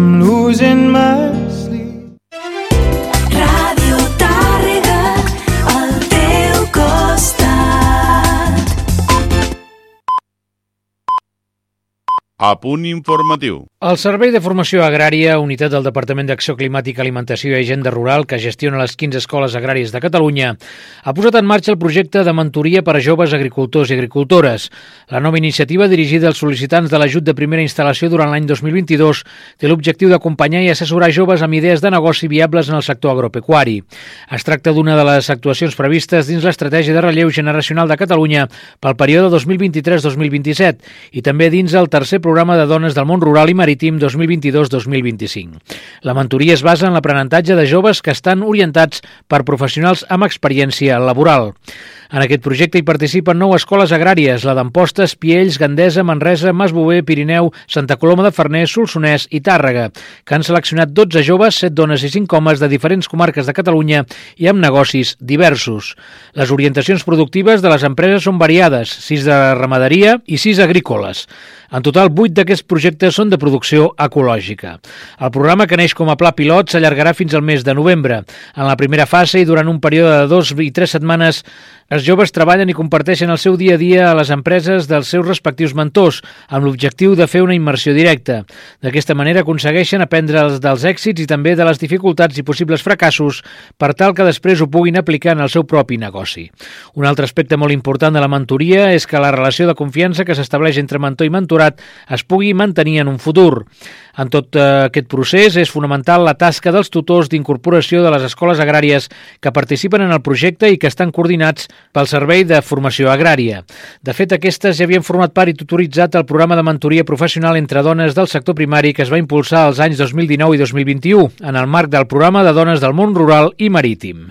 I'm losing my A punt informatiu. El Servei de Formació Agrària, unitat del Departament d'Acció Climàtica, Alimentació i Agenda Rural, que gestiona les 15 escoles agràries de Catalunya, ha posat en marxa el projecte de mentoria per a joves agricultors i agricultores. La nova iniciativa, dirigida als sol·licitants de l'ajut de primera instal·lació durant l'any 2022, té l'objectiu d'acompanyar i assessorar joves amb idees de negoci viables en el sector agropecuari. Es tracta d'una de les actuacions previstes dins l'estratègia de relleu generacional de Catalunya pel període 2023-2027 i també dins el tercer de dones del món rural i Marítim 2022-2025. La mentoria es basa en l'aprenentatge de joves que estan orientats per professionals amb experiència laboral. En aquest projecte hi participen nou escoles agràries, la d'Amposta, Espiells, Gandesa, Manresa, Masbové, Pirineu, Santa Coloma de Farners, Solsonès i Tàrrega, que han seleccionat 12 joves, 7 dones i 5 homes de diferents comarques de Catalunya i amb negocis diversos. Les orientacions productives de les empreses són variades, 6 de ramaderia i 6 agrícoles. En total, 8 d'aquests projectes són de producció ecològica. El programa, que neix com a pla pilot, s'allargarà fins al mes de novembre. En la primera fase i durant un període de dos i tres setmanes, els joves treballen i comparteixen el seu dia a dia a les empreses dels seus respectius mentors, amb l'objectiu de fer una immersió directa. D'aquesta manera aconsegueixen aprendre dels èxits i també de les dificultats i possibles fracassos per tal que després ho puguin aplicar en el seu propi negoci. Un altre aspecte molt important de la mentoria és que la relació de confiança que s'estableix entre mentor i mentorat es pugui mantenir en un futur. En tot eh, aquest procés és fonamental la tasca dels tutors d'incorporació de les escoles agràries que participen en el projecte i que estan coordinats pel Servei de Formació Agrària. De fet, aquestes ja havien format part i tutoritzat el programa de mentoria professional entre dones del sector primari que es va impulsar als anys 2019 i 2021 en el marc del programa de dones del món rural i marítim.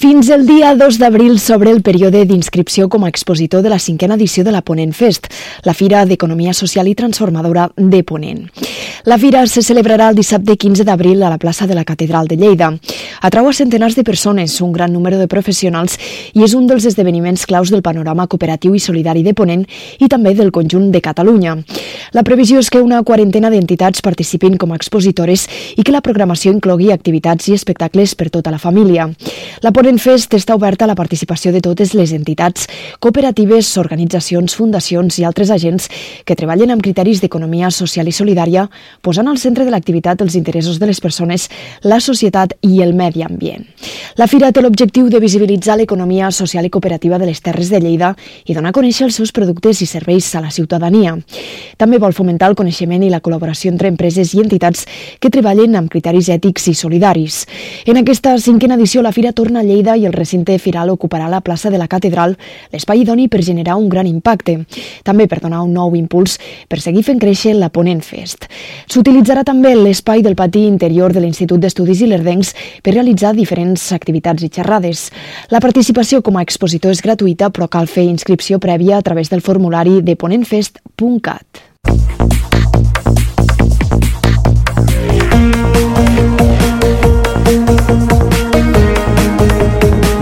Fins el dia 2 d'abril s'obre el període d'inscripció com a expositor de la cinquena edició de la Ponent Fest, la Fira d'Economia Social i Transformadora de Ponent. La fira se celebrarà el dissabte 15 d'abril a la plaça de la Catedral de Lleida. Atrau a centenars de persones, un gran número de professionals i és un dels esdeveniments claus del panorama cooperatiu i solidari de Ponent i també del conjunt de Catalunya. La previsió és que una quarantena d'entitats participin com a expositores i que la programació inclogui activitats i espectacles per tota la família. La Ponent Fest està oberta a la participació de totes les entitats, cooperatives, organitzacions, fundacions i altres agents que treballen amb criteris d'economia social i solidària, posant al centre de l'activitat els interessos de les persones, la societat i el medi ambient. La fira té l'objectiu de visibilitzar l'economia social i cooperativa de les Terres de Lleida i donar a conèixer els seus productes i serveis a la ciutadania. També vol fomentar el coneixement i la col·laboració entre empreses i entitats que treballen amb criteris ètics i solidaris. En aquesta cinquena edició, la fira torna a Lleida Lleida i el recinte firal ocuparà la plaça de la Catedral, l'espai idoni per generar un gran impacte, també per donar un nou impuls per seguir fent créixer la Ponent Fest. S'utilitzarà també l'espai del pati interior de l'Institut d'Estudis Ilerdencs per realitzar diferents activitats i xerrades. La participació com a expositor és gratuïta, però cal fer inscripció prèvia a través del formulari de ponentfest.cat.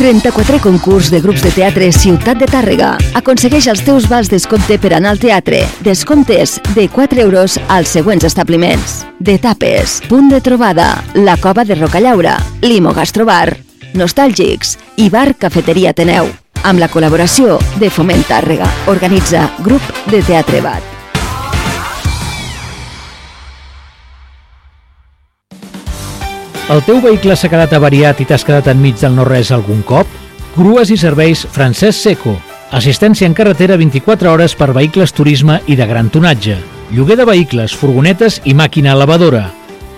34 concurs de grups de teatre Ciutat de Tàrrega. Aconsegueix els teus vals descompte per anar al teatre. Descomptes de 4 euros als següents establiments. De tapes, punt de trobada, la cova de Rocallaura, Limo Gastrobar, Nostàlgics i Bar Cafeteria Teneu. Amb la col·laboració de Foment Tàrrega. Organitza Grup de Teatre Bat. El teu vehicle s'ha quedat avariat i t'has quedat enmig del no-res algun cop? Grues i serveis Francesc Seco. Assistència en carretera 24 hores per vehicles turisme i de gran tonatge. Lloguer de vehicles, furgonetes i màquina elevadora.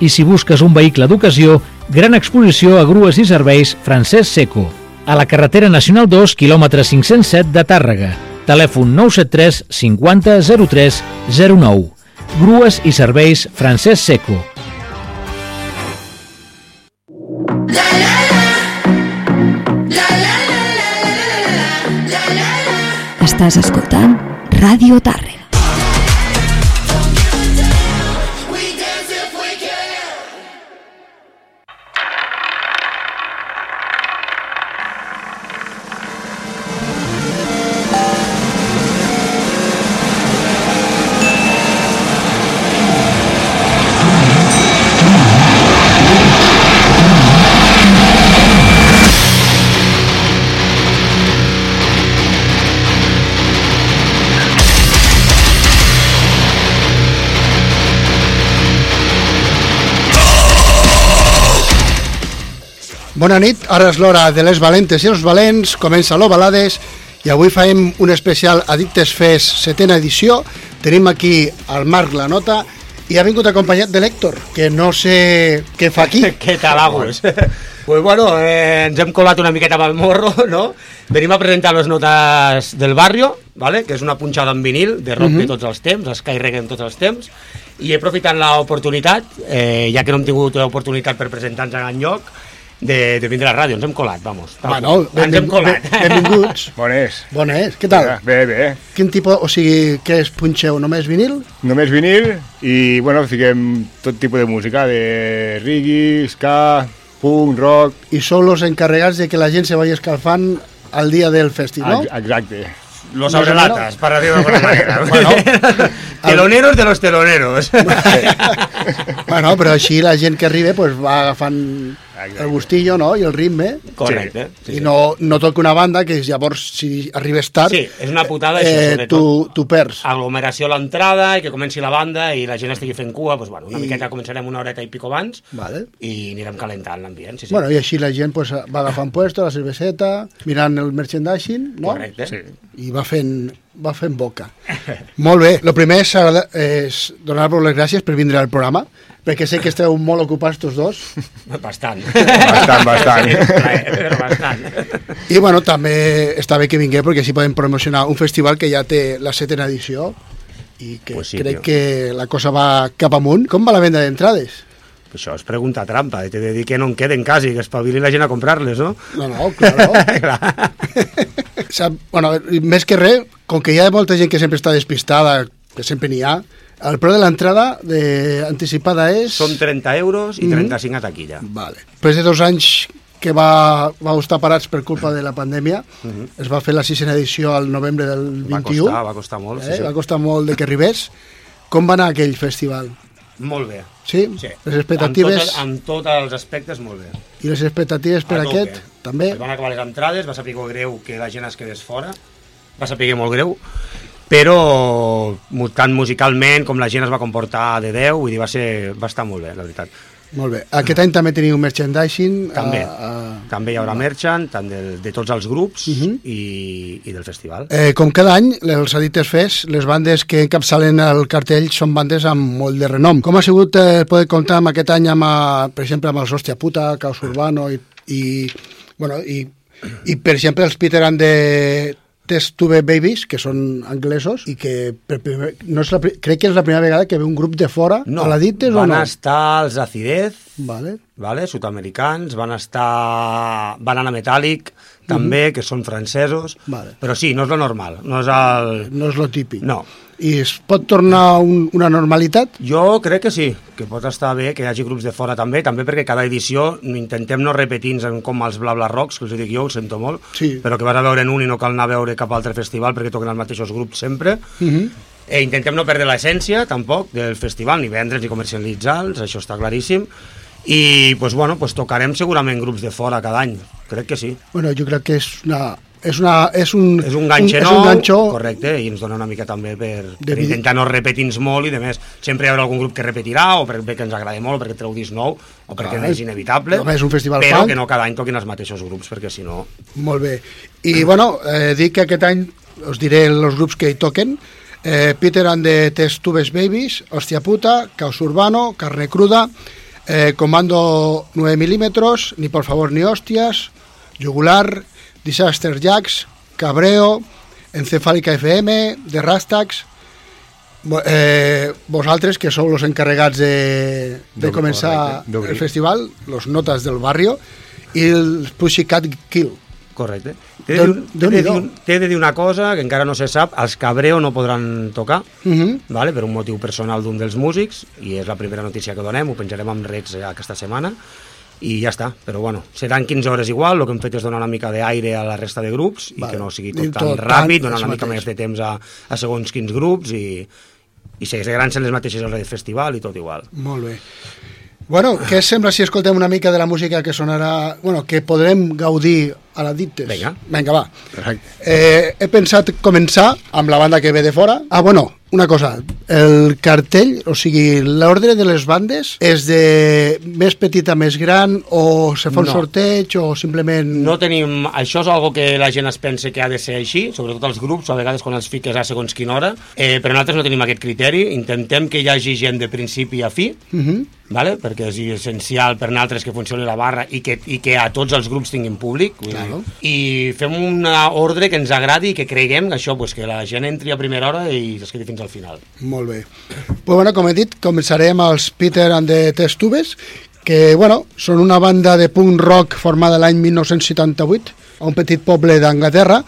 I si busques un vehicle d'ocasió, gran exposició a grues i serveis Francesc Seco. A la carretera nacional 2, quilòmetre 507 de Tàrrega. Telèfon 973 50 03 09. Grues i serveis Francesc Seco. Estàs escoltant Ràdio Tàrrega. Bona nit, ara és l'hora de les valentes i els valents, comença l'Ovalades i avui farem un especial Addictes Fest setena edició. Tenim aquí el Marc La Nota i ha vingut acompanyat de l'Héctor, que no sé què fa aquí. Què tal, Agus? pues bueno, eh, ens hem colat una miqueta amb el morro, no? Venim a presentar les notes del barrio, ¿vale? que és una punxada en vinil de rock de tots els temps, Sky Reggae en tots els temps, i he aprofitat l'oportunitat, eh, ja que no hem tingut l'oportunitat per presentar-nos en lloc, de, de vindre a la ràdio, ens hem colat, vamos. Bueno, ens hem colat. ben- benvinguts. Bones. Bones, què tal? Bé, bé. Quin tipus, o sigui, què és punxeu? Només vinil? Només vinil i, bueno, fiquem tot tipus de música, de reggae, ska, punk, rock... I sou els encarregats de que la gent se vagi escalfant al dia del festival, no? Ex- Exacte. Los abrelatas, para decirlo de alguna manera. Bueno. teloneros de los teloneros. Bueno, però així la gent que arriba pues, va agafant el gustillo no? i el ritme Correcte. i no, no toca una banda que llavors si arribes tard Sí, és una putada això, eh, sobretot. tu, tu perds. aglomeració a l'entrada i que comenci la banda i la gent estigui fent cua, doncs, bueno, una I- miqueta començarem una horeta i pico abans Vale. i anirem calentant l'ambient, sí, sí. Bueno, I així la gent pues, va agafant puesto, la cerveseta, mirant el merchandising, no? Correcte. Sí. I va fent, va fent boca. molt bé. El primer és, és donar-vos les gràcies per vindre al programa, perquè sé que esteu molt ocupats tots dos. Bastant. Bastant, bastant. Plaer, bastant. I bueno, també està bé que vingueu perquè així podem promocionar un festival que ja té la setena edició i que Pues sí, crec tio. que la cosa va cap amunt. Com va la venda d'entrades? Això és pregunta trampa, t'he de dir que no en queden quasi, que espavili la gent a comprar-les, no? No, no, claro. Clar. Sap, bueno, més que res, com que hi ha molta gent que sempre està despistada, que sempre n'hi ha, el preu de l'entrada de- anticipada és... Són 30 euros i 35 a taquilla. Vale. Després de dos anys que va, va estar parats per culpa de la pandèmia, es va fer la sisena edició al novembre del 21. Va costar, va costar molt, eh? sí, sí. Va costar molt de que arribés. Com va anar aquell festival? Molt bé. Sí? Sí. Les expectatives, En, tot, tots els aspectes, molt bé. i les expectatives per A aquest, també? Es van acabar les entrades, va saber greu que la gent es quedés fora, va saber molt greu, però tant musicalment com la gent es va comportar de 10, vull dir, va, ser, va estar molt bé, la veritat. Molt bé. Aquest any també teniu merchandising. També. A, a... També hi haurà merchant, tant de, de tots els grups Mhm. i, i del festival. Eh, com cada any, els Addictes Fest, les bandes que encapçalen el cartell són bandes amb molt de renom. Com ha sigut eh, poder comptar amb aquest any, amb, eh, per exemple, amb els Hòstia Puta, Caos Urbano i, i, bueno, i, i per exemple, els Peter and the Test Tube Babies, que són anglesos, i que per primer, no és la, crec que és la primera vegada que ve un grup de fora No, a l'Addictes o van no? estar els Acidez, Vale. vale? sud-americans, van estar Banana Metallic, també, que són francesos. Vale. però sí, no és lo normal, no és el... No és lo típic. No, I es pot tornar un, una normalitat? Jo crec que sí, que pot estar bé que hi hagi grups de fora també, també perquè cada edició intentem no repetir-nos en com els Bla Bla Rocks, que els dic jo, ho sento molt, Sí. però que vas a veure en un i no cal anar a veure cap altre festival perquè toquen els mateixos grups sempre. Uh -huh. E intentem no perdre l'essència, tampoc, del festival, ni vendre'ls ni comercialitzar-los, això està claríssim. I, pues, bueno, pues, tocarem segurament grups de fora cada any, crec que sí. Bueno, jo crec que és una... És, una, és un, És un ganxe és nou, un ganxo correcte, i ens dona una mica també per, per intentar no repetir-nos molt i de més, sempre hi haurà algun grup que repetirà o perquè ens agrada molt, perquè treu disc nou o perquè Clar, és inevitable, home, és un festival però punk. que no cada any toquin els mateixos grups perquè si no... Molt bé. I, bueno, eh, dic que aquest any us diré els grups que hi toquen. Eh, Peter and the Test Tubes Babies, Hostia Puta, Caos Urbano, Carne Cruda, eh, Comando 9 milímetros, Ni por favor ni hostias, Yugular, Disaster Jacks, Cabreo, Encefálica FM, The Rastax, Eh, vosaltres, que sou els encarregats de, de començar el festival, los Notas del Barrio i el Pussycat Kill. Correcte. T'he de, dir- de, dir, t'he de dir una cosa que encara no se sap, els Cabreo no podran tocar, Uh -huh. vale? per un motiu personal d'un dels músics, i és la primera notícia que donem, ho penjarem amb reds eh, aquesta setmana, i ja està, però bueno, seran 15 hores igual, el que hem fet és donar una mica d'aire a la resta de grups, i Vale. que no sigui I tot tan tot ràpid, tant, donar una mica mateix. més de temps a, a segons quins grups, i, i seguiran sent les mateixes hores de festival i tot igual. Molt bé. Bueno, què sembla si escoltem una mica de la música que sonarà... Bueno, que podrem gaudir a la Dictes? Vinga. Vinga, va. Perfecte. Eh, he pensat començar amb la banda que ve de fora. Ah, bueno, una cosa. El cartell, o sigui, l'ordre de les bandes és de més petita a més gran o se fa un No. sorteig o simplement... No tenim... Això és algo que la gent es pensa que ha de ser així, sobretot els grups, a vegades quan els fiques a segons quina hora, eh, però nosaltres no tenim aquest criteri, intentem que hi hagi gent de principi a fi, Uh -huh. Vale? perquè és essencial per nosaltres que funcioni la barra i que, i que a tots els grups tinguin públic vull Claro. dir, i fem una ordre que ens agradi i que creguem que això, pues, que la gent entri a primera hora i es quedi fins al final Molt bé. Pues bueno, com he dit, començarem els Peter and the Test Tubes, que, bueno, són una banda de punk rock formada l'any 1978 a un petit poble d'Anglaterra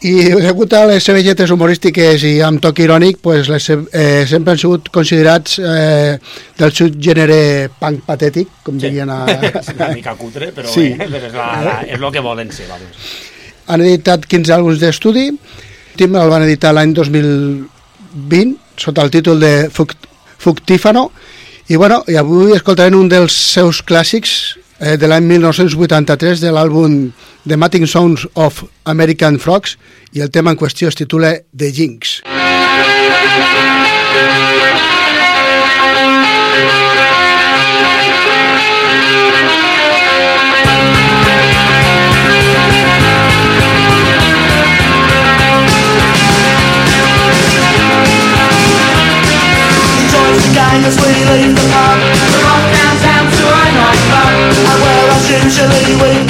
i degut a les seves lletres humorístiques i amb toc irònic, pues, les, eh, sempre han sigut considerats eh, del subgènere punk patètic, com sí. dirien a... és una mica cutre però, Sí. sí. eh, però és, la, la, és el que volen ser vamos. Han editat 15 àlbums d'estudi, l'últim el van editar l'any 2020 sota el títol de Fuct Fuctífano i, bueno, i avui escoltarem un dels seus clàssics eh, de l'any 1983 de l'àlbum The Mating Sounds of American Frogs i el tema en qüestió es titula The Jinx. Joins the gang leave the pub us usually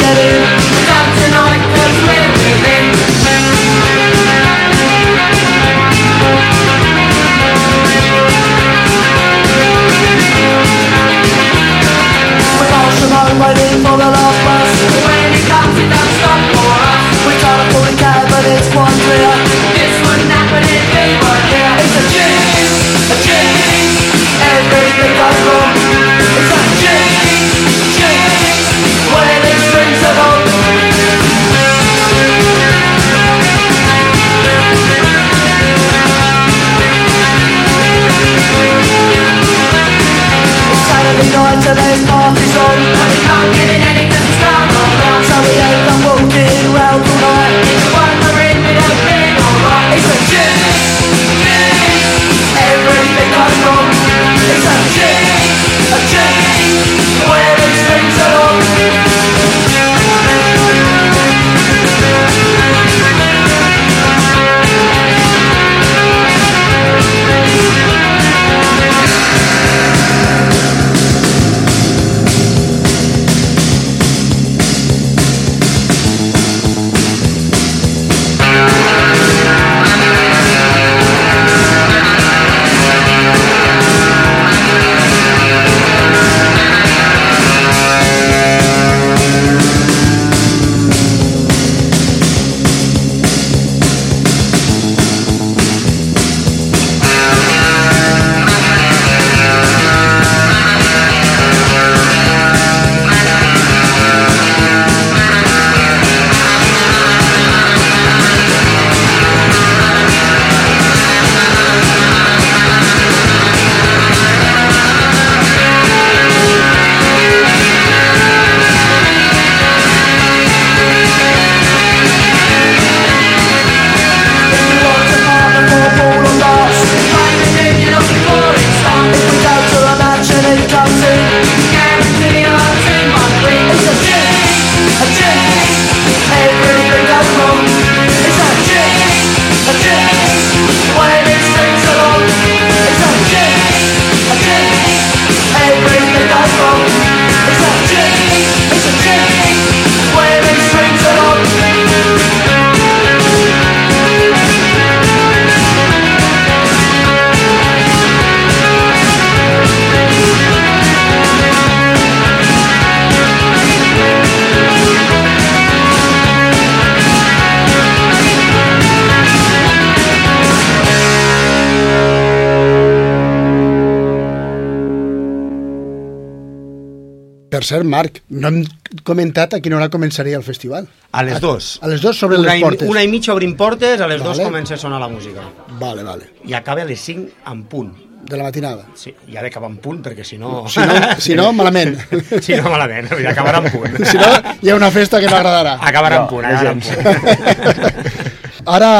cert, Marc, no hem comentat a quina hora començaria el festival. A les dos. A les dos sobre una les i, portes. Una i mitja obrim portes, a les dos Vale. comença a sonar la música. Vale, vale. I acaba a les 5 en punt. De la matinada. Sí, i ha d'acabar en punt, perquè si no... Si no, si no malament. Si no, malament, i acabarà en punt. Si no, hi ha una festa que no agradarà. Acabarà en punt, acabarà en punt. Ara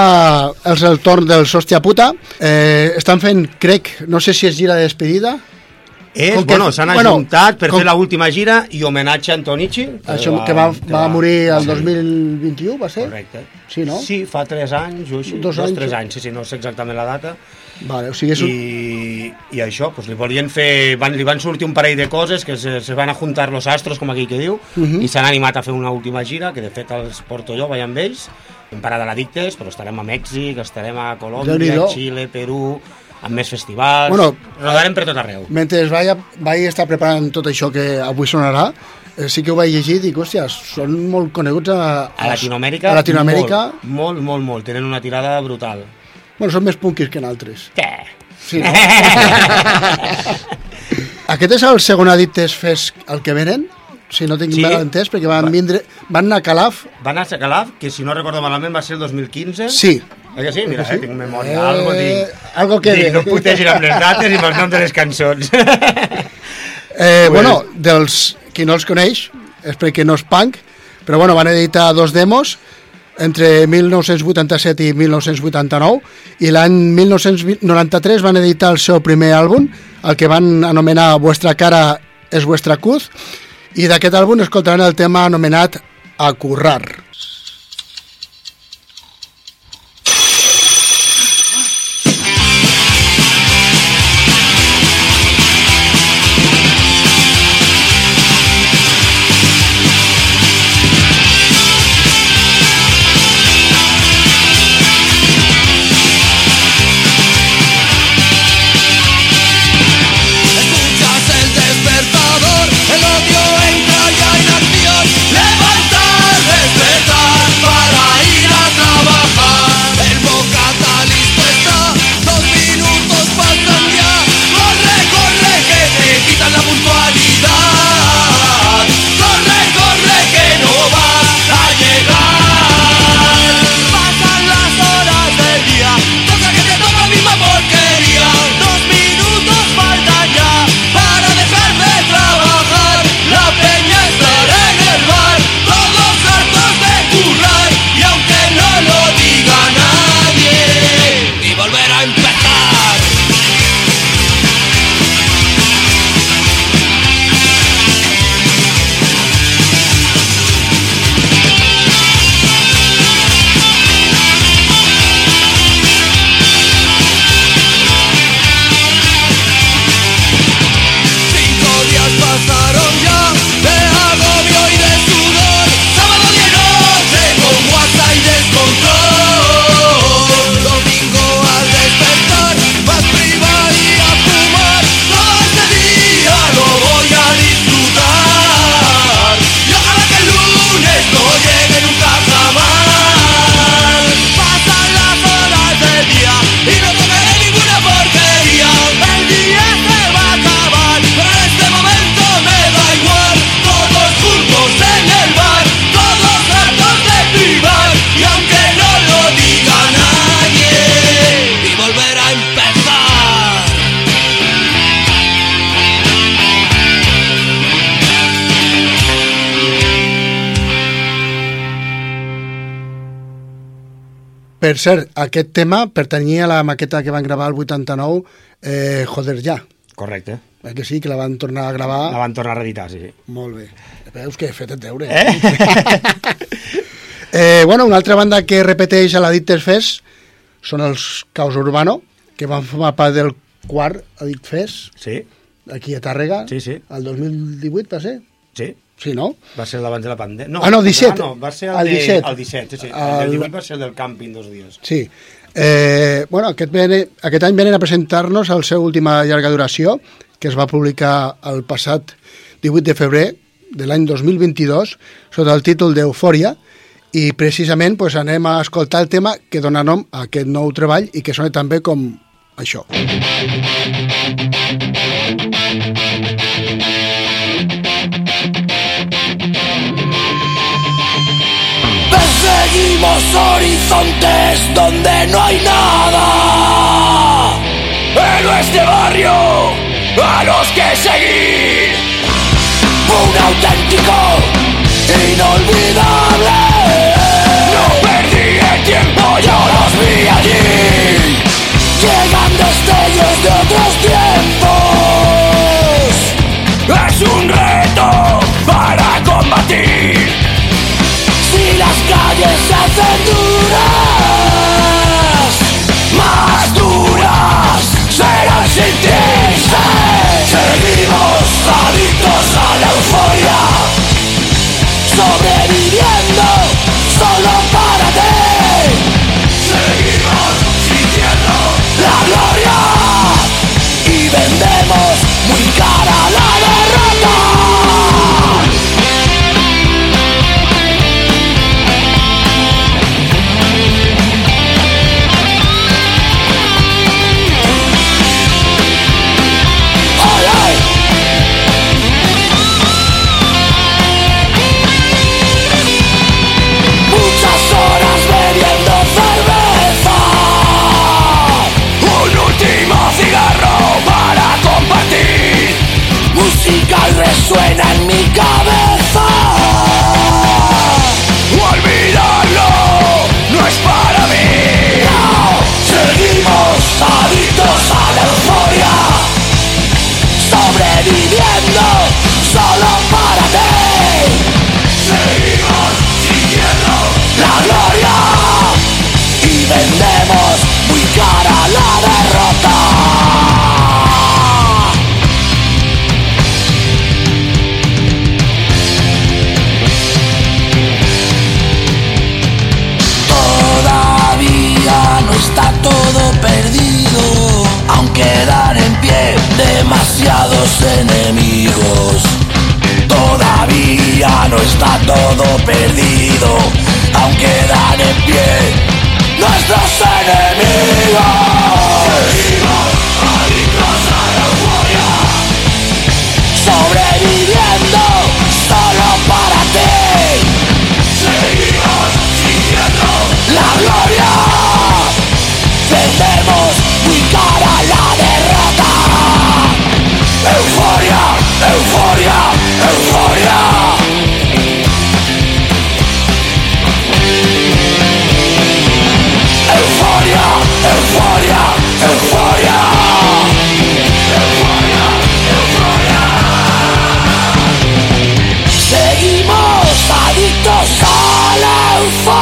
és el torn dels Hòstia Puta. Eh, estan fent, crec, no sé si és gira de despedida. És, Com que- bueno, s'han bueno, ajuntat per com- fer l'última gira i homenatge a Antonici. Això que va, va morir el sí. 2021, va ser? Correcte. Sí, no? Sí, fa 3 anys o així. Dos Dos, anys. tres anys, sí, sí, no sé exactament la data. Vale, o sigui, és un... I, i això, pues, li volien fer, van, li van sortir un parell de coses que se, se van a juntar los astros, com aquí que diu, Mhm. i s'han animat a fer una última gira, que de fet els porto jo, vaig amb ells, hem parat a l'Addictes, però estarem a Mèxic, estarem a Colòmbia. Xile, Perú, amb més festivals, Bueno, rodarem per tot arreu. Mentre vaig, vaig estar preparant tot això que avui sonarà, eh, sí que ho vaig llegir i dic, hòstia, són molt coneguts a, A Latinoamèrica, A Latinoamèrica, molt, molt, molt, molt, tenen una tirada brutal. bueno, són més punkis que en altres. Què? Sí, no? Aquest és el segon Addictes Fest al que venen, si no tinc Sí. mal entès, perquè van, vindre, van anar a Calaf, Van a Calaf, que si no recordo malament va ser el 2015. sí, Eh que sí? Mira, Sí. eh, tinc memòria, Eh, algo tinc. algo que Dic, no puc llegir amb les dates i amb els noms de les cançons. Eh, Pues- Bueno, dels qui no els coneix, és perquè no és punk, però bueno, van editar dos demos entre 1987 i 1989 i l'any 1993 van editar el seu primer àlbum, el que van anomenar Vuestra cara és vuestra cruz, i d'aquest àlbum escoltaran el tema anomenat A currar. Cert, aquest tema pertanyia a la maqueta que van gravar el 89, eh, Joder ja. Correcte. Eh que sí, que la van tornar a gravar. La van tornar a reeditar, sí, sí. Molt bé. Veus que he fet el deure. Eh? eh, bueno, una altra banda que repeteix a l'Addictes Fest són els Caos Urbano, que van formar part del quart Addict Fest, Sí, aquí a Tàrrega, Sí, sí. el 2018 va ser? sí. Sí, no? Va ser abans de la pandèmia. No, Ah, no, 17. Ah, no, va ser el, El de, 17. el 17, sí, sí. El- El, 18 va ser el del càmping dos dies. Sí. Eh, bueno, aquest, vene, aquest any venen a presentar-nos el seu última llarga duració, que es va publicar el passat 18 de febrer de l'any 2022, sota el títol d'Eufòria, i precisament pues, anem a escoltar el tema que dona nom a aquest nou treball i que sona també com això. Thank horizontes donde no hay nada. Héroes de barrio a los que seguir. Un auténtico inolvidable. No perdí el tiempo, yo los vi allí. Llegan destellos de otros tiempos. Resuena en mi cabeza. Olvidarlo no es para mí. No, seguimos adictos a la euforia. Sobreviviendo enemigos. Todavía no está todo perdido, aunque quedan en pie nuestros enemigos. Seguimos a la euforia, sobreviviendo Euforia, euforia, euforia. Euforia, euforia, euforia. Euforia. Seguimos adictos a la euforia.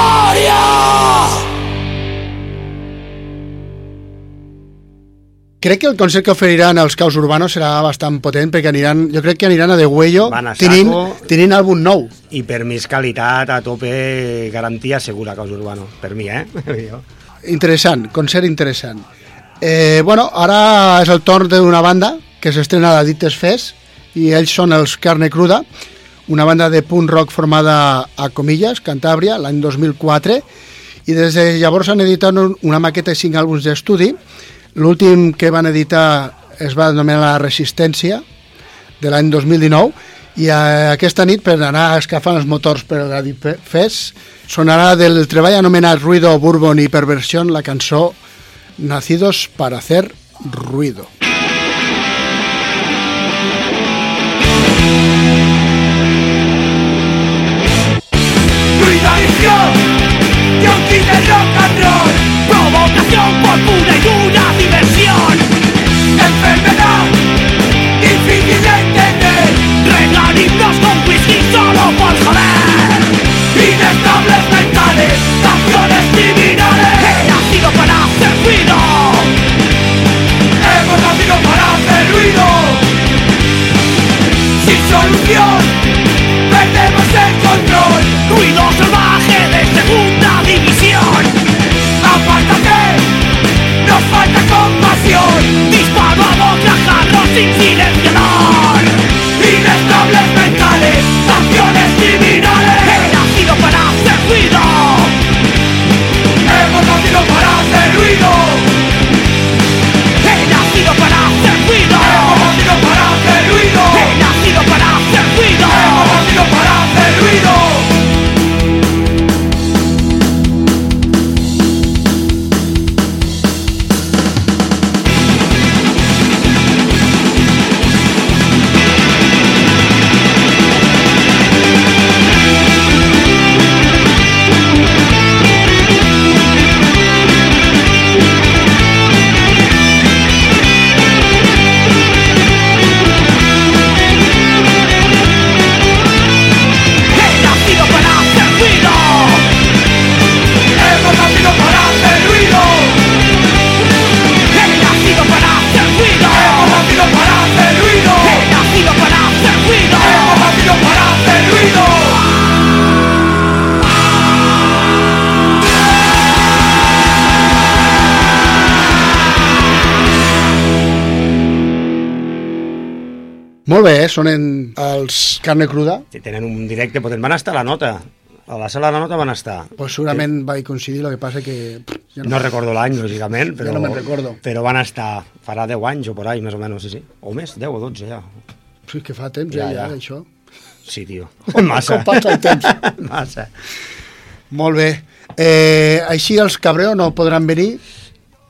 Crec que el concert que oferiran els Caos Urbanos serà bastant potent perquè aniran, jo crec que aniran a De Huello tenint, tenint àlbum nou. I per mi és qualitat a tope, garantia segura, Caos Urbano. Per mi, eh? Interessant, concert interessant. Eh, bueno, ara és el torn d'una banda que s'estrena a l'Addictes Fest i ells són els Carne Cruda, una banda de punk rock formada a Comillas, Cantàbria, l'any 2004 i des de llavors han editat un- una maqueta de cinc àlbums d'estudi l'últim que van editar es va anomenar La Resistència de l'any 2019 i aquesta nit per anar escafant els motors per la Fest sonarà del treball anomenat Ruido, Bourbon i Perversión la cançó Nacidos para hacer ruido. Ruido adicción, Yonki de rock and roll Provocación por pura y dura diversión sonen els carne cruda. Si tenen un directe potent. Van estar a la nota. A la sala de la nota van estar. Pues segurament vaig coincidir, el que passa que... pff, Ja No recordo l'any, lògicament, però, Ja no recordo. però van estar, farà 10 anys o por ahí, més o menys, sí, sí. O més, 10 o 12 ja. Sí, que fa temps, Ja, ja, ja, ja. això. Sí, tio. Massa. com passa el temps. Massa. Molt bé. Eh, així els Cabreo no podran venir?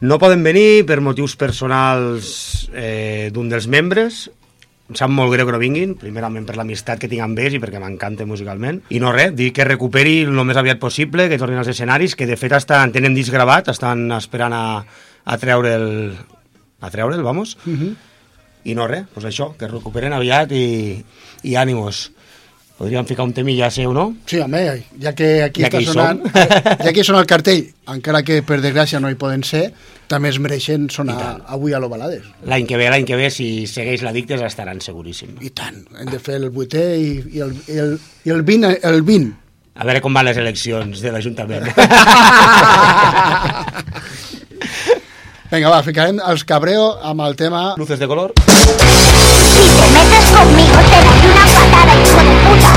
No poden venir per motius personals eh, d'un dels membres. Em sap molt greu que no vinguin, primerament per l'amistat que tinc amb ells i perquè m'encanta musicalment. I no res, dir que recuperi el més aviat possible, que tornin als escenaris, que de fet estan, tenen disc gravat, estan esperant a, a treure el... a treure'l, vamos. Uh -huh. I no res, doncs això, que recuperen aviat i, i ànimos. Podríem ficar un temilla seu, no? Sí, home, ja que aquí Ja està que sonant, som. ja que sona el cartell, encara que per desgràcia no hi poden ser, també es mereixen sonar avui a l'Ovalades. L'any que ve, l'any que ve, si segueix l'Addictes, estaran seguríssim. I tant, hem de fer el vuitè i, i, el, i, el, i el 20, el 20. A veure com van les eleccions de l'Ajuntament. Vinga, va, ficarem els Cabreo amb el tema... Luces de color. Si te metes conmigo, te doy una patada, hijo de puta.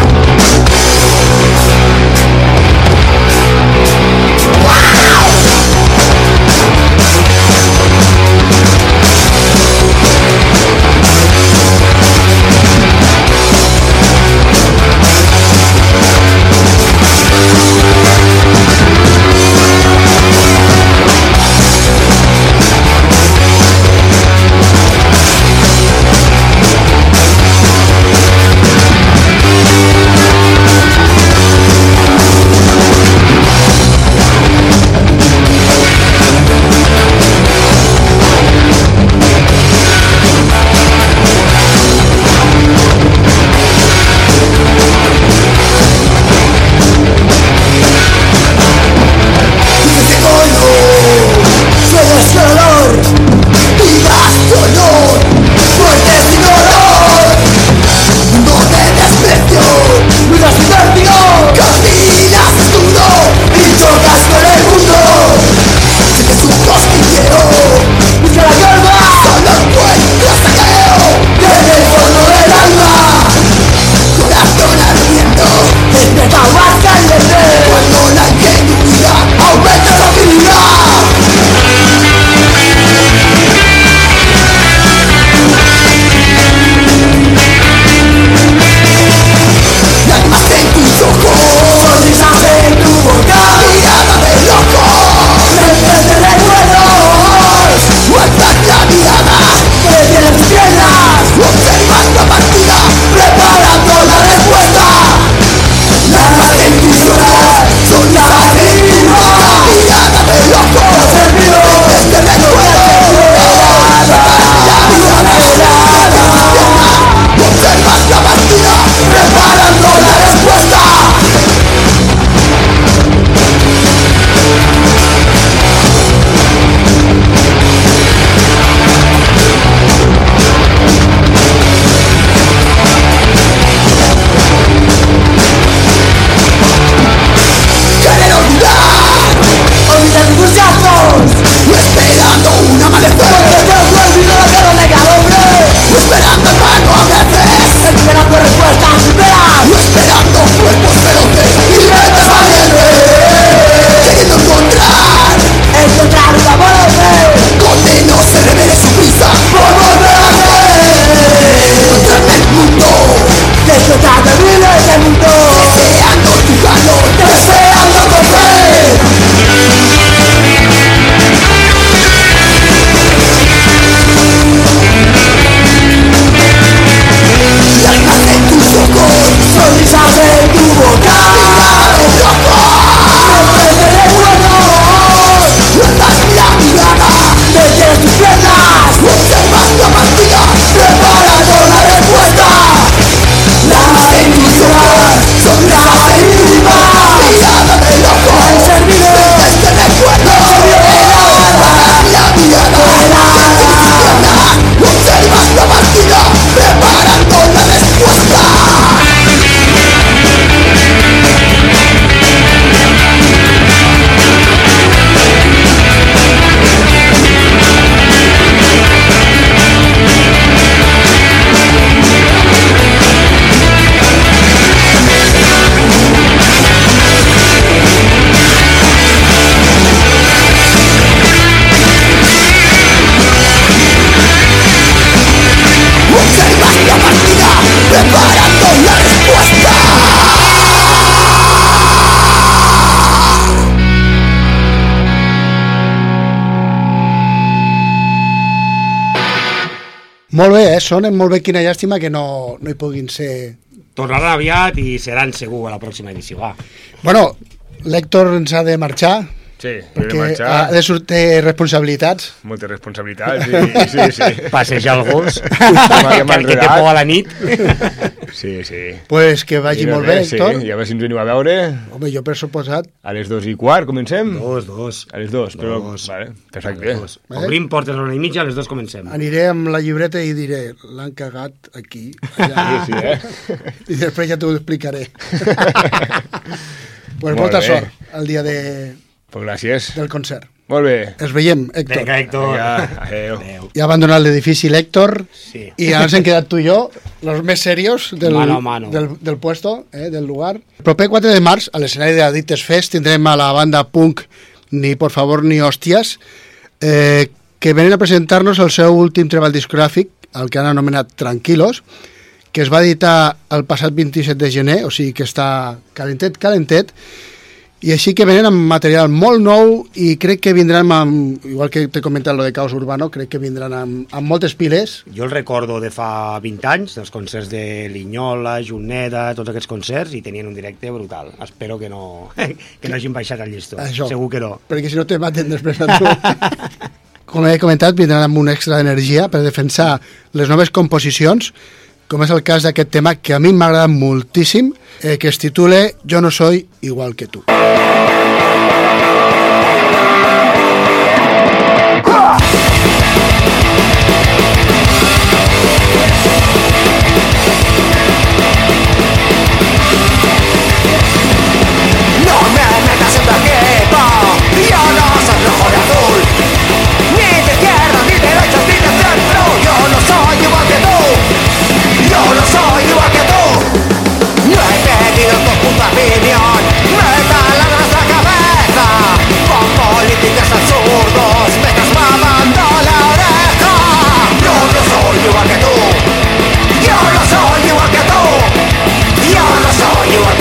Sonen molt bé, quina llàstima que no, no hi puguin ser... Tornaran aviat i seran segur a la pròxima edició, va. Bueno, l'Hèctor ens ha de marxar, Sí, perquè marxar. ha de sortir responsabilitats. Moltes responsabilitats, i, sí, sí. Passejar el gos, que, que té por a la nit. Sí, sí. Pues que vagi molt bé, Héctor. Sí, i a veure si ens venim a veure. Home, jo per suposat. A les dos i quart comencem? Dos, dos. A les dos, però... Dos. Vale, perfecte. Dos. Obrim portes a l'una i mitja, a les dos comencem. Aniré amb la llibreta i diré, l'han cagat aquí, allà. Sí, sí, eh? I després ja t'ho explicaré. pues Molt molta bé. sort el dia de, Pues gràcies. del concert. Molt bé. Es veiem, Héctor. Vinga, Héctor. Vinga, adéu. Adéu. Ja ha abandonat l'edifici l'Héctor Sí. i ara ens hem quedat tu i jo, los més serios del, Mano mano. del, del puesto, eh, del lugar. El proper 4 de març, a l'escenari de Addictes Fest, tindrem a la banda punk Ni por favor ni hòsties, eh, que venen a presentar-nos el seu últim treball discogràfic, el que han anomenat Tranquilos, que es va editar el passat 27 de gener, o sigui que està calentet, calentet, i així que venen amb material molt nou i crec que vindran amb, igual que t'he comentat lo de Caos Urbano, crec que vindran amb, amb moltes piles. Jo el recordo de fa 20 anys, dels concerts de Linyola, Juneda, tots aquests concerts, i tenien un directe brutal. Espero que no, que no hagin baixat el llistó. Això. Segur que no. perquè si no te maten després a tu. Com he comentat, vindran amb un extra d'energia per defensar les noves composicions, com és el cas d'aquest tema que a mi m'ha agradat moltíssim, eh, que es titule Yo no soy igual que tú. No opinión Me taladras la cabeza. Con políticas absurdos Me estás mamando la oreja Yo no soy igual que tú Yo no soy igual que tú Yo no soy igual que tú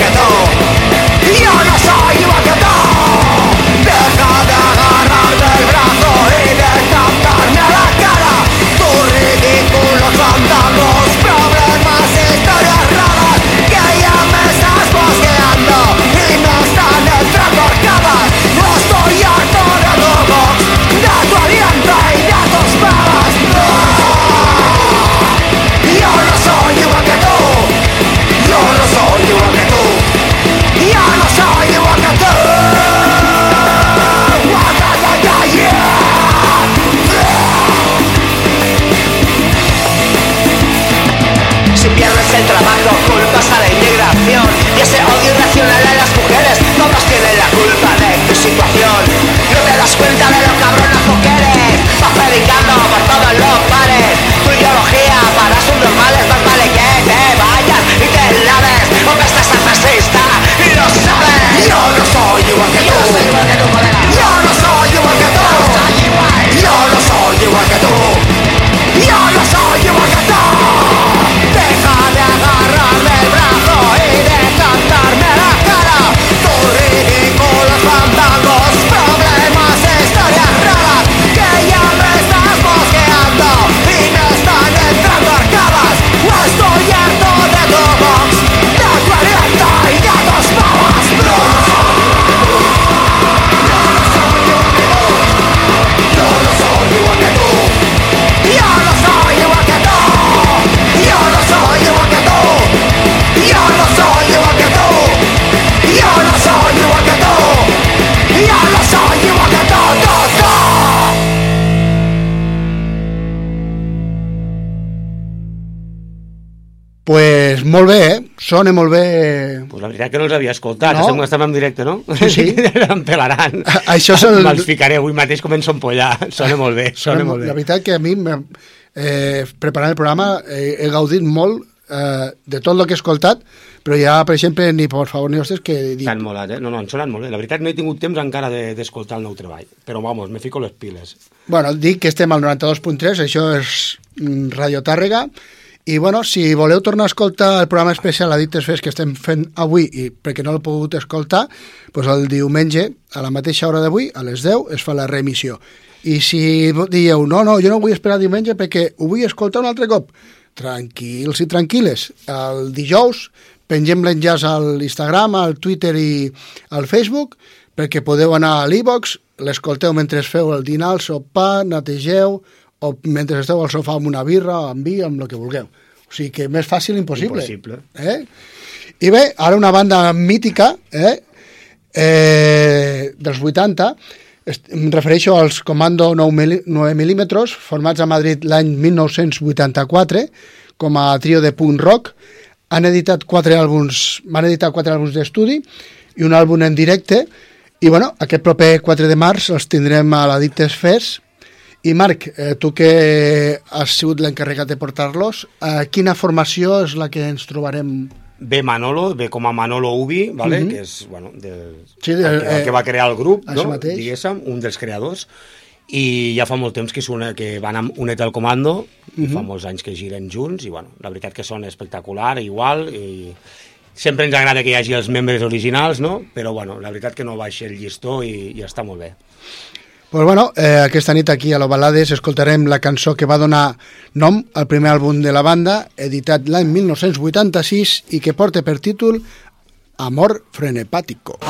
Pues molt bé, eh? Sona molt bé. Pues la veritat que no els havia escoltat, No? estem, estem en directe, no? Sí, sí. em pelaran. Això és el- Me'ls ficaré avui mateix, començo a empollar. Sona molt bé, sona molt La bé. veritat que a mi, eh, preparant el programa, eh, he gaudit molt eh, de tot el que he escoltat, però ja, per exemple, ni por favor ni hostes, que dic, T'han molat, eh? No, no, han sonat molt bé. La veritat no he tingut temps encara de- d'escoltar el nou treball. Però, vamos, me fico les piles. Bueno, dic que estem al 92.3, això és mm, Radio Tàrrega, i bueno, si voleu tornar a escoltar el programa especial Addictes Fest que estem fent avui, i perquè no l'heu pogut escoltar, doncs el diumenge, a la mateixa hora d'avui, a les 10, es fa la reemissió. I si dieu, no, no, jo no vull esperar diumenge perquè ho vull escoltar un altre cop, tranquils i tranquil·les. El dijous pengem l'enllaç a l'Instagram, al Twitter i al Facebook perquè podeu anar a l'e-box, l'escolteu mentre feu el dinar, el sopar, netegeu, o mentre esteu al sofà amb una birra, amb vi, amb el que vulgueu. O sigui que més fàcil impossible. Impossible. Eh? I bé, ara una banda mítica, eh? Eh, dels 80, est- em refereixo als Comando 9 mil- 9 mm, formats a Madrid l'any 1984, com a trio de punk rock. Han editat quatre àlbums, van editar quatre àlbums d'estudi i un àlbum en directe. I bueno, aquest proper 4 de març els tindrem a l'Addictes Fest. I Marc, eh, tu que has sigut l'encarregat de portar-los, eh, quina formació és la que ens trobarem? Ve Manolo, ve com a Manolo Ubi, vale? Mhm. que és bueno, de, Sí, el, que, el eh, que va crear el grup, no? mateix. diguéssim, un dels creadors, i ja fa molt temps que, una, que van amb unet al comando, i Mhm. fa molts anys que giren junts, i bueno, la veritat que són espectacular, igual, i sempre ens agrada que hi hagi els membres originals, no? però bueno, la veritat que no baixa el llistó i, i està molt bé. Pues bueno, eh, aquesta nit aquí a l'Ovalades escoltarem la cançó que va donar nom al primer àlbum de la banda, editat l'any 1986 i que porta per títol Amor frenepàtico. Un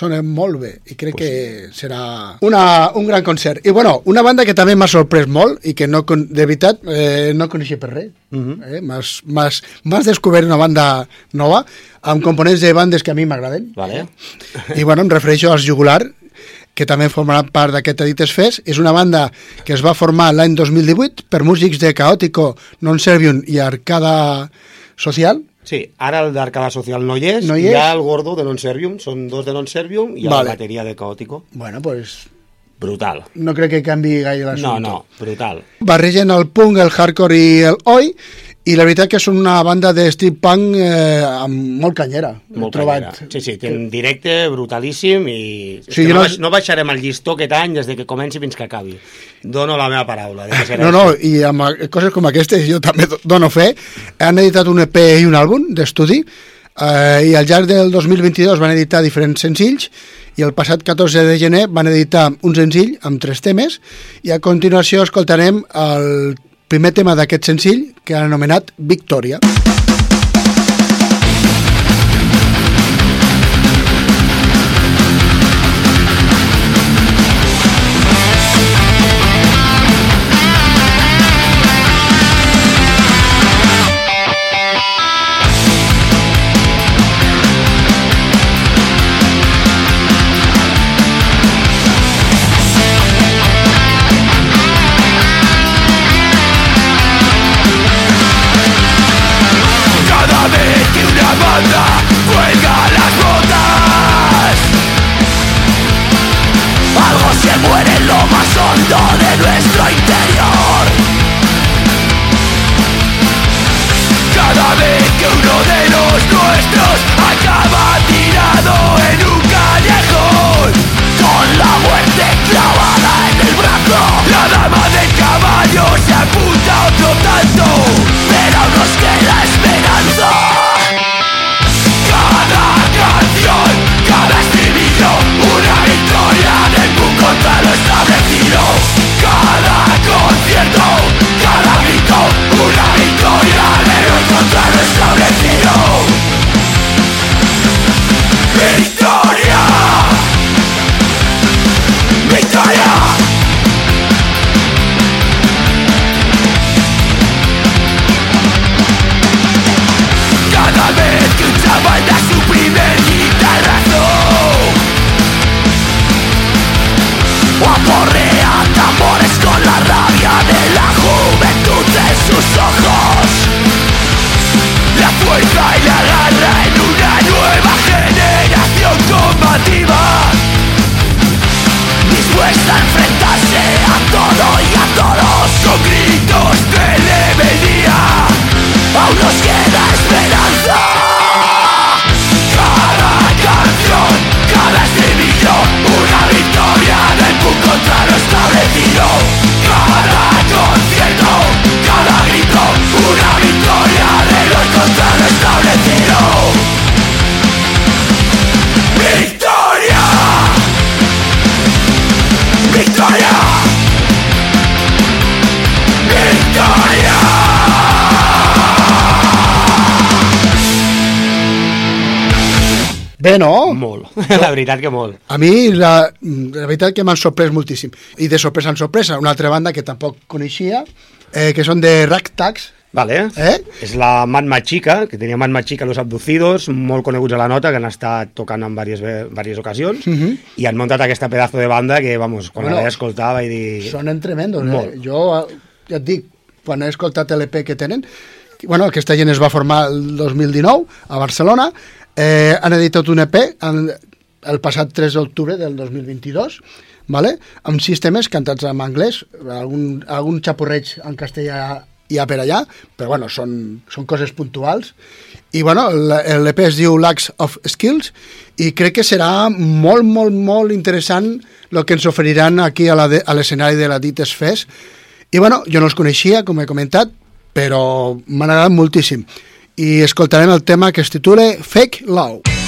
Sonen molt bé i crec pues que serà una, un gran concert. I bueno, una banda que també m'ha sorprès molt i que no, de veritat eh, no coneixia per res. eh? M'has- M'has m'has descobert una banda nova amb components de bandes que a mi m'agraden. Vale. I bueno, em refereixo als Jugular, que també formaran part d'aquest Edites Fest. És una banda que es va formar l'any 2018 per músics de Caótico, Non Servium i Arcada Social. Sí, ara el d'Arcada Social no hi és, No no hi hi és. ha el Gordo de Non Servium, són dos de Non Servium i Vale. la bateria de Caótico. Bueno, pues Brutal. no crec que canvi gaire No, l'assumpte. no, brutal. barregen el punk, el hardcore i el oi i la veritat que és una banda de street punk eh, amb molt canyera Molt trobat. canyera. Sí, sí, té un directe brutalíssim i... Sí, no, no- baix, no baixarem el llistó aquest any des de que comenci fins que acabi. Dono la meva paraula. De que serà No, no, així. i amb a- coses com aquestes jo també do- dono fe. Han editat un EP i un àlbum d'estudi eh, i al llarg del 2022 van editar diferents senzills i el passat 14 de gener van editar un senzill amb tres temes i a continuació escoltarem el primer tema d'aquest senzill que han anomenat Victòria. Cada Bé, no? Molt. La veritat que molt. A mi la, la veritat que m'han sorprès moltíssim. I de sorpresa en sorpresa, una altra banda que tampoc coneixia, eh, que són de Ragtags. Vale. Eh? És la Man Machica, que tenia Man Machica Los Abducidos, molt coneguts a la nota, que han estat tocant en diverses, diverses ocasions, Mhm. i han muntat aquesta pedazo de banda que, vamos, quan Bueno, la vaig escoltar vaig dir... Sonen tremendos. Molt. Eh? Jo, eh, ja et dic, quan he escoltat l'EP que tenen, que, bueno, aquesta gent es va formar el 2019 a Barcelona, eh, han editat un EP en, el passat 3 d'octubre del 2022, vale? amb sis temes cantats en anglès, algun, algun xapurreig en castellà hi ha per allà, però bueno, són, són coses puntuals. I bueno, l'EP es diu Lacks of Skills i crec que serà molt, molt, molt interessant el que ens oferiran aquí a la de- l'escenari de la Dites Fest. I bueno, jo no els coneixia, com he comentat, però m'han agradat moltíssim. I escoltarem el tema que es titula Fake Love.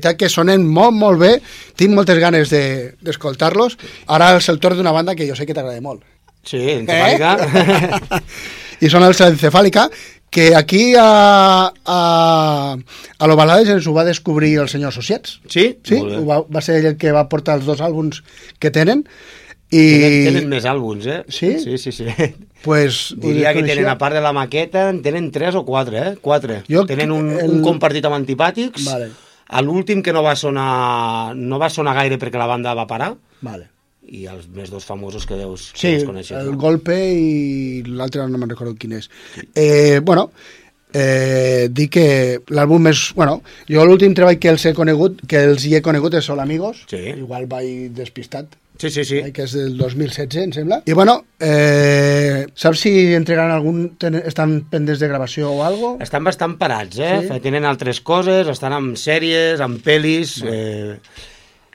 Veritat que sonen molt, molt bé. Tinc moltes ganes de- d'escoltar-los. Ara és el torn d'una banda que jo sé que t'agrada molt. Sí, encefàlica. Eh? I són els Encefàlica, que aquí a, a, a l'Ovalades ens ho va descobrir el senyor Societs. Sí? Sí, ho va, va ser ell el que va portar els dos àlbums que tenen. I... Tenen, tenen més àlbums, eh? Sí? Sí, sí, sí. Pues, Diria que tenen, a part de la maqueta, en tenen tres o quatre, eh? Quatre. Jo tenen un, el- un compartit amb antipàtics. Vale. A l'últim que no va sonar no va sonar gaire perquè la banda va parar Vale. i els més dos famosos que deus, Sí, que deus conèixer. el no? golpe i l'altre no me'n recordo quin és. Eh, bueno, eh, dir que l'àlbum és... Bueno, jo l'últim treball que els he conegut, que els hi he conegut és Sol Amigos. Sí. Igual vaig despistat. Sí, sí, sí. Eh, que és del 2016, em sembla. I bueno, eh, saps si entregaran algun... Ten, estan pendents de gravació o algo? Estan bastant parats, eh? Sí? Tenen altres coses, estan amb sèries, amb pel·lis... Eh,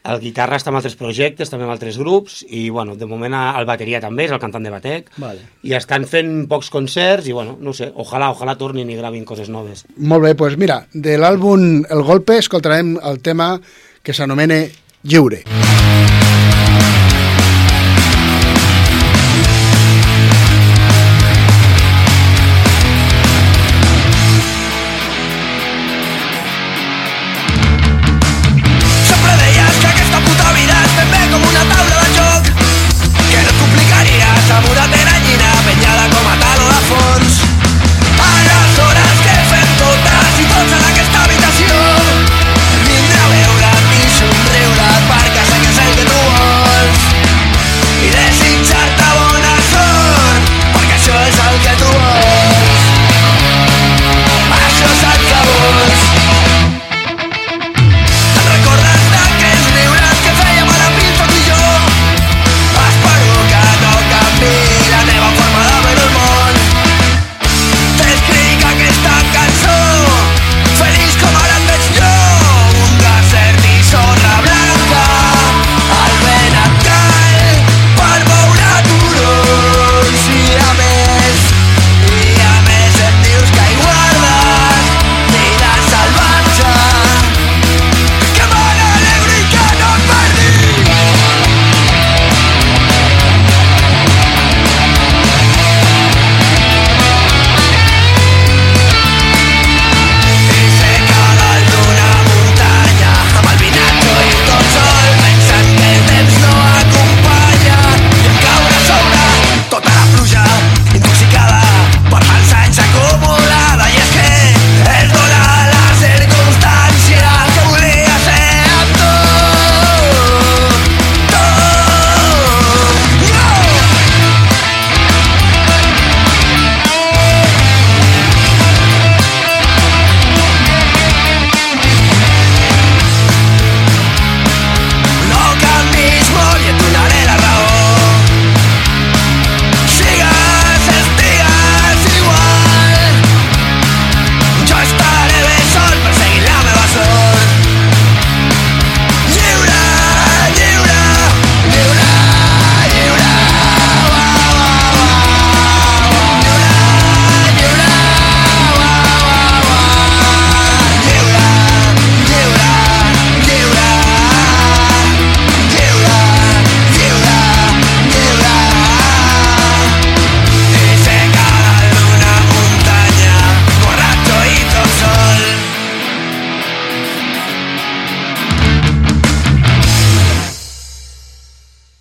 el guitarra està amb altres projectes, també amb altres grups, i, bueno, de moment el bateria també, és el cantant de Batec, Vale. i estan fent pocs concerts, i, bueno, no sé, ojalà, ojalà tornin i gravin coses noves. Molt bé, doncs mira, de l'àlbum El Golpe escoltarem el tema que s'anomena Lliure. Sempre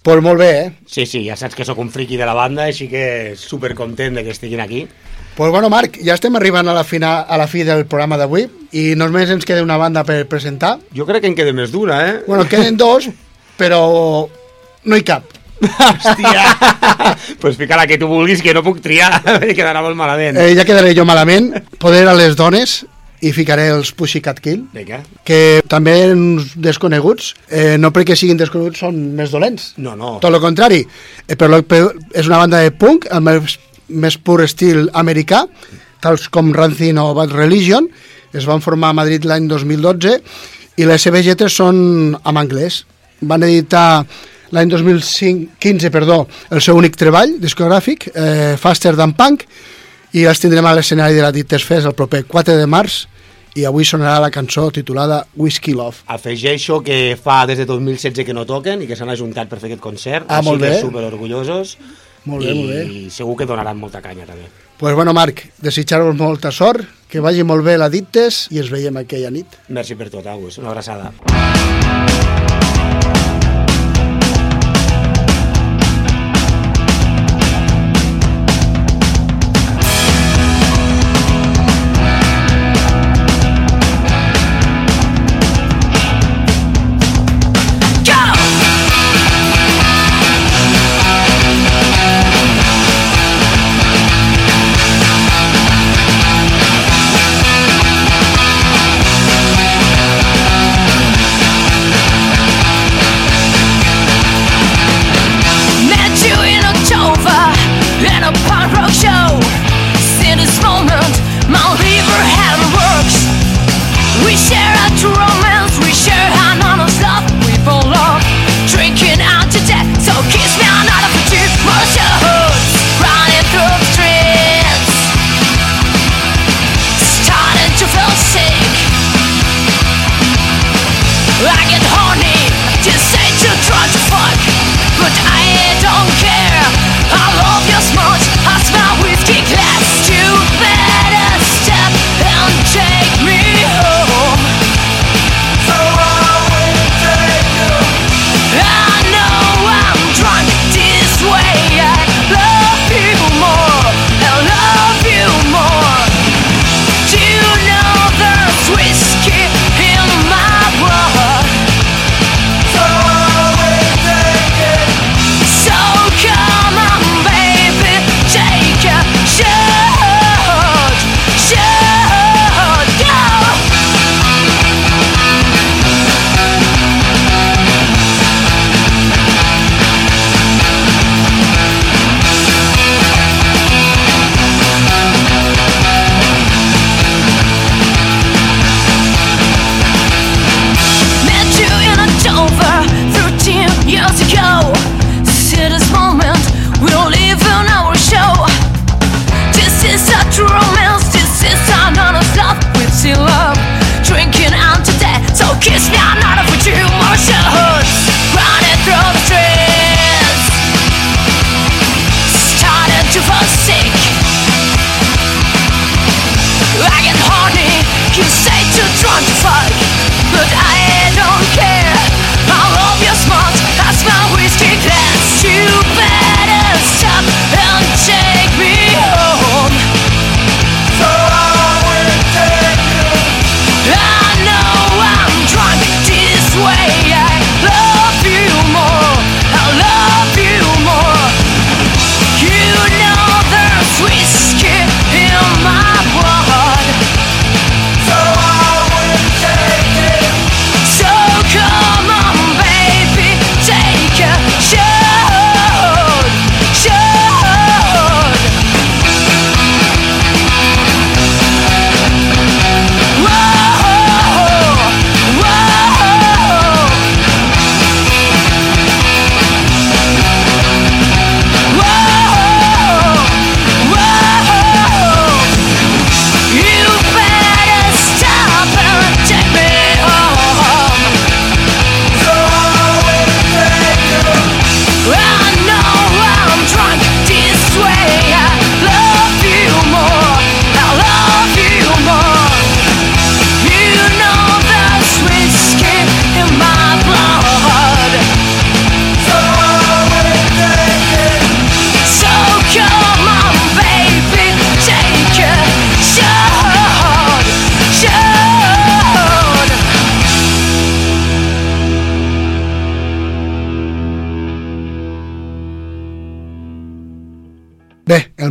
Pues molt bé, eh? Sí, sí, ja saps que sóc un friqui de la banda, així que super content de que estiguin aquí. Pues bueno, Marc, ja estem arribant a la, fina, a la fi del programa d'avui i només ens queda una banda per presentar. Jo crec que en queda més d'una, eh? Bueno, queden dos, però no hi cap. Hòstia! pues fica la que tu vulguis, que no puc triar, quedarà molt malament. Eh, ja quedaré jo malament. Poder a les dones i ficaré els Pussycat Kill, Vinga. que també uns desconeguts, eh, no perquè siguin desconeguts són més dolents. No, no. Tot el contrari. Eh, però és una banda de punk el més pur estil americà, tals com Rancid o Bad Religion. Es van formar a Madrid l'any 2012 i les seves lletres són en anglès. Van editar l'any 2015 perdó, el seu únic treball discogràfic, eh, Faster Than Punk, i els tindrem a l'escenari de la Dites Fest el proper 4 de març i avui sonarà la cançó titulada Whiskey Love. Afegeixo que fa des de 2016 que no toquen i que s'han ajuntat per fer aquest concert, Ah, així molt que super orgullosos. Molt bé, i molt bé. I segur que donaran molta canya també. Pues bueno, Marc, desitjar-vos molta sort, que vagi molt bé l'Addictes i ens veiem aquella nit. Merci per tot, Agus. Una abraçada.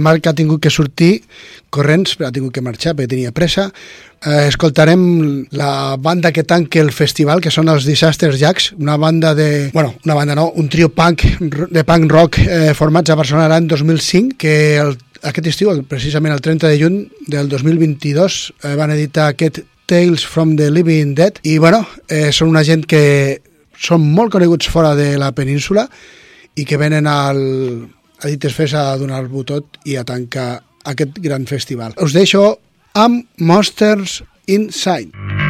Marc ha tingut que sortir corrents, però ha tingut que marxar perquè tenia pressa. Eh, escoltarem la banda que tanque el festival, que són els Disaster Jacks, una banda de... Bueno, una banda no, un trio punk, de punk rock eh, formats a Barcelona l'any 2005, que el, aquest estiu, precisament el 30 de juny del 2022, eh, van editar aquest Tales from the Living Dead, i bueno, eh, són una gent que són molt coneguts fora de la península i que venen al, a Dites Fes a donar-ho tot i a tancar aquest gran festival. Us deixo amb Monsters Inside. Ràdio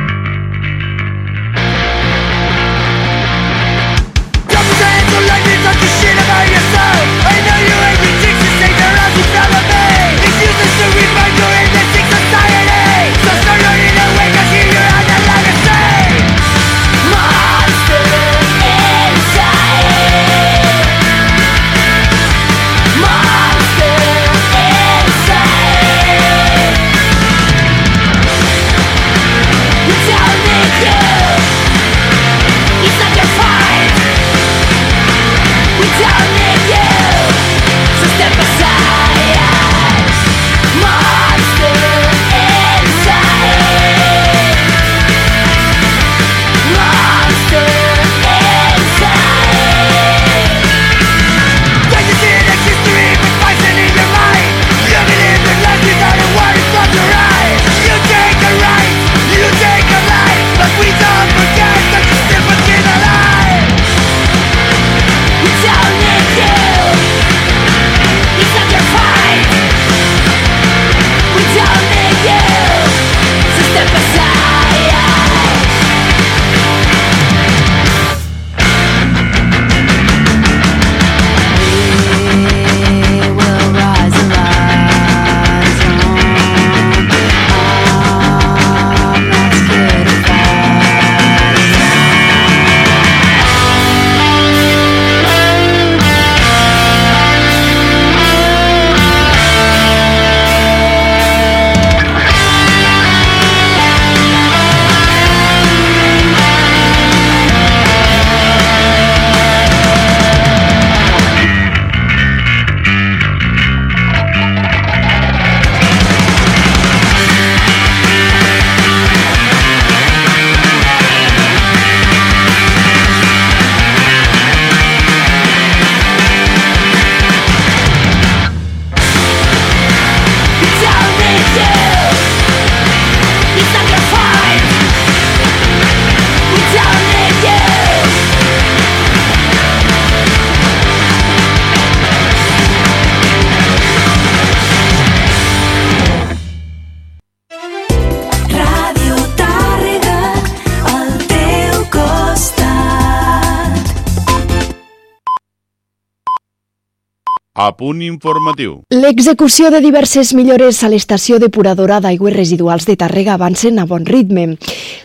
punt informatiu. L'execució de diverses millores a l'estació depuradora d'aigües residuals de Tàrrega avancen a bon ritme.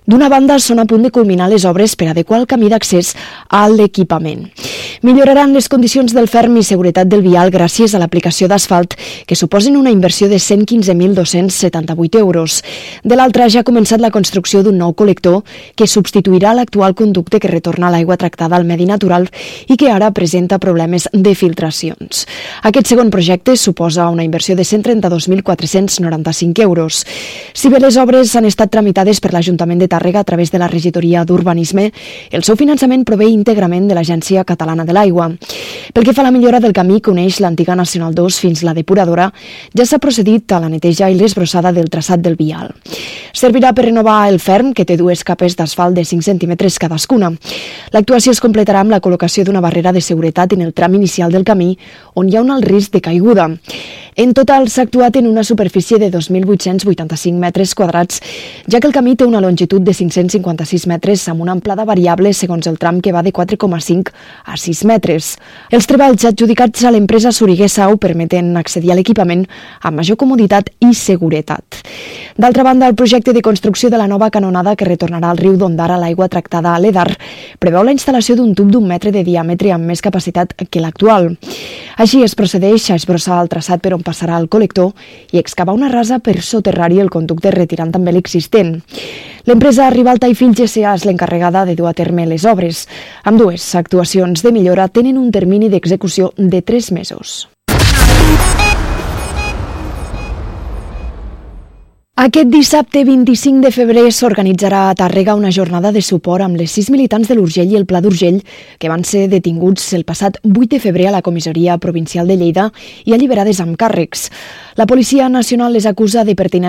D'una banda, són a punt de culminar les obres per adequar el camí d'accés a l'equipament. Milloraran les condicions del ferm i seguretat del vial gràcies a l'aplicació d'asfalt, que suposen una inversió de 115.278 euros. De l'altra, ja ha començat la construcció d'un nou col·lector que substituirà l'actual conducte que retorna l'aigua tractada al medi natural i que ara presenta problemes de filtracions. Aquest segon projecte suposa una inversió de 132.495 euros. Si bé les obres han estat tramitades per l'Ajuntament de Tàrrega a través de la regidoria d'Urbanisme, el seu finançament prové íntegrament de l'Agència Catalana de l'Aigua. Pel que fa a la millora del camí que uneix l'antiga Nacional 2 fins la depuradora, ja s'ha procedit a la neteja i l'esbrossada del traçat del vial. Servirà per renovar el ferm, que té dues capes d'asfalt de 5 centímetres cadascuna. L'actuació es completarà amb la col·locació d'una barrera de seguretat en el tram inicial del camí, on hi ha un alt risc de caiguda. En total s'ha actuat en una superfície de 2.885 metres quadrats, ja que el camí té una longitud de 556 metres amb una amplada variable segons el tram que va de 4,5 a 6 metres. Els treballs adjudicats a l'empresa Soriguer Sau permeten accedir a l'equipament amb major comoditat i seguretat. D'altra banda, el projecte de construcció de la nova canonada que retornarà al riu d'Ondara l'aigua tractada a l'Edar preveu la instal·lació d'un tub d'un metre de diàmetre amb més capacitat que l'actual. Així es procedeix a esbrossar el traçat per on passarà el col·lector i excavar una rasa per soterrar-hi el conducte retirant també l'existent. L'empresa Rivalta i Fills S.A. és l'encarregada de dur a terme les obres. Amb dues actuacions de millora tenen un termini d'execució de 3 mesos. Aquest dissabte 25 de febrer s'organitzarà a Tàrrega una jornada de suport amb les sis militants de l'Urgell i el Pla d'Urgell que van ser detinguts el passat 8 de febrer a la Comissaria Provincial de Lleida i alliberades amb càrrecs. La Policia Nacional les acusa de pertinença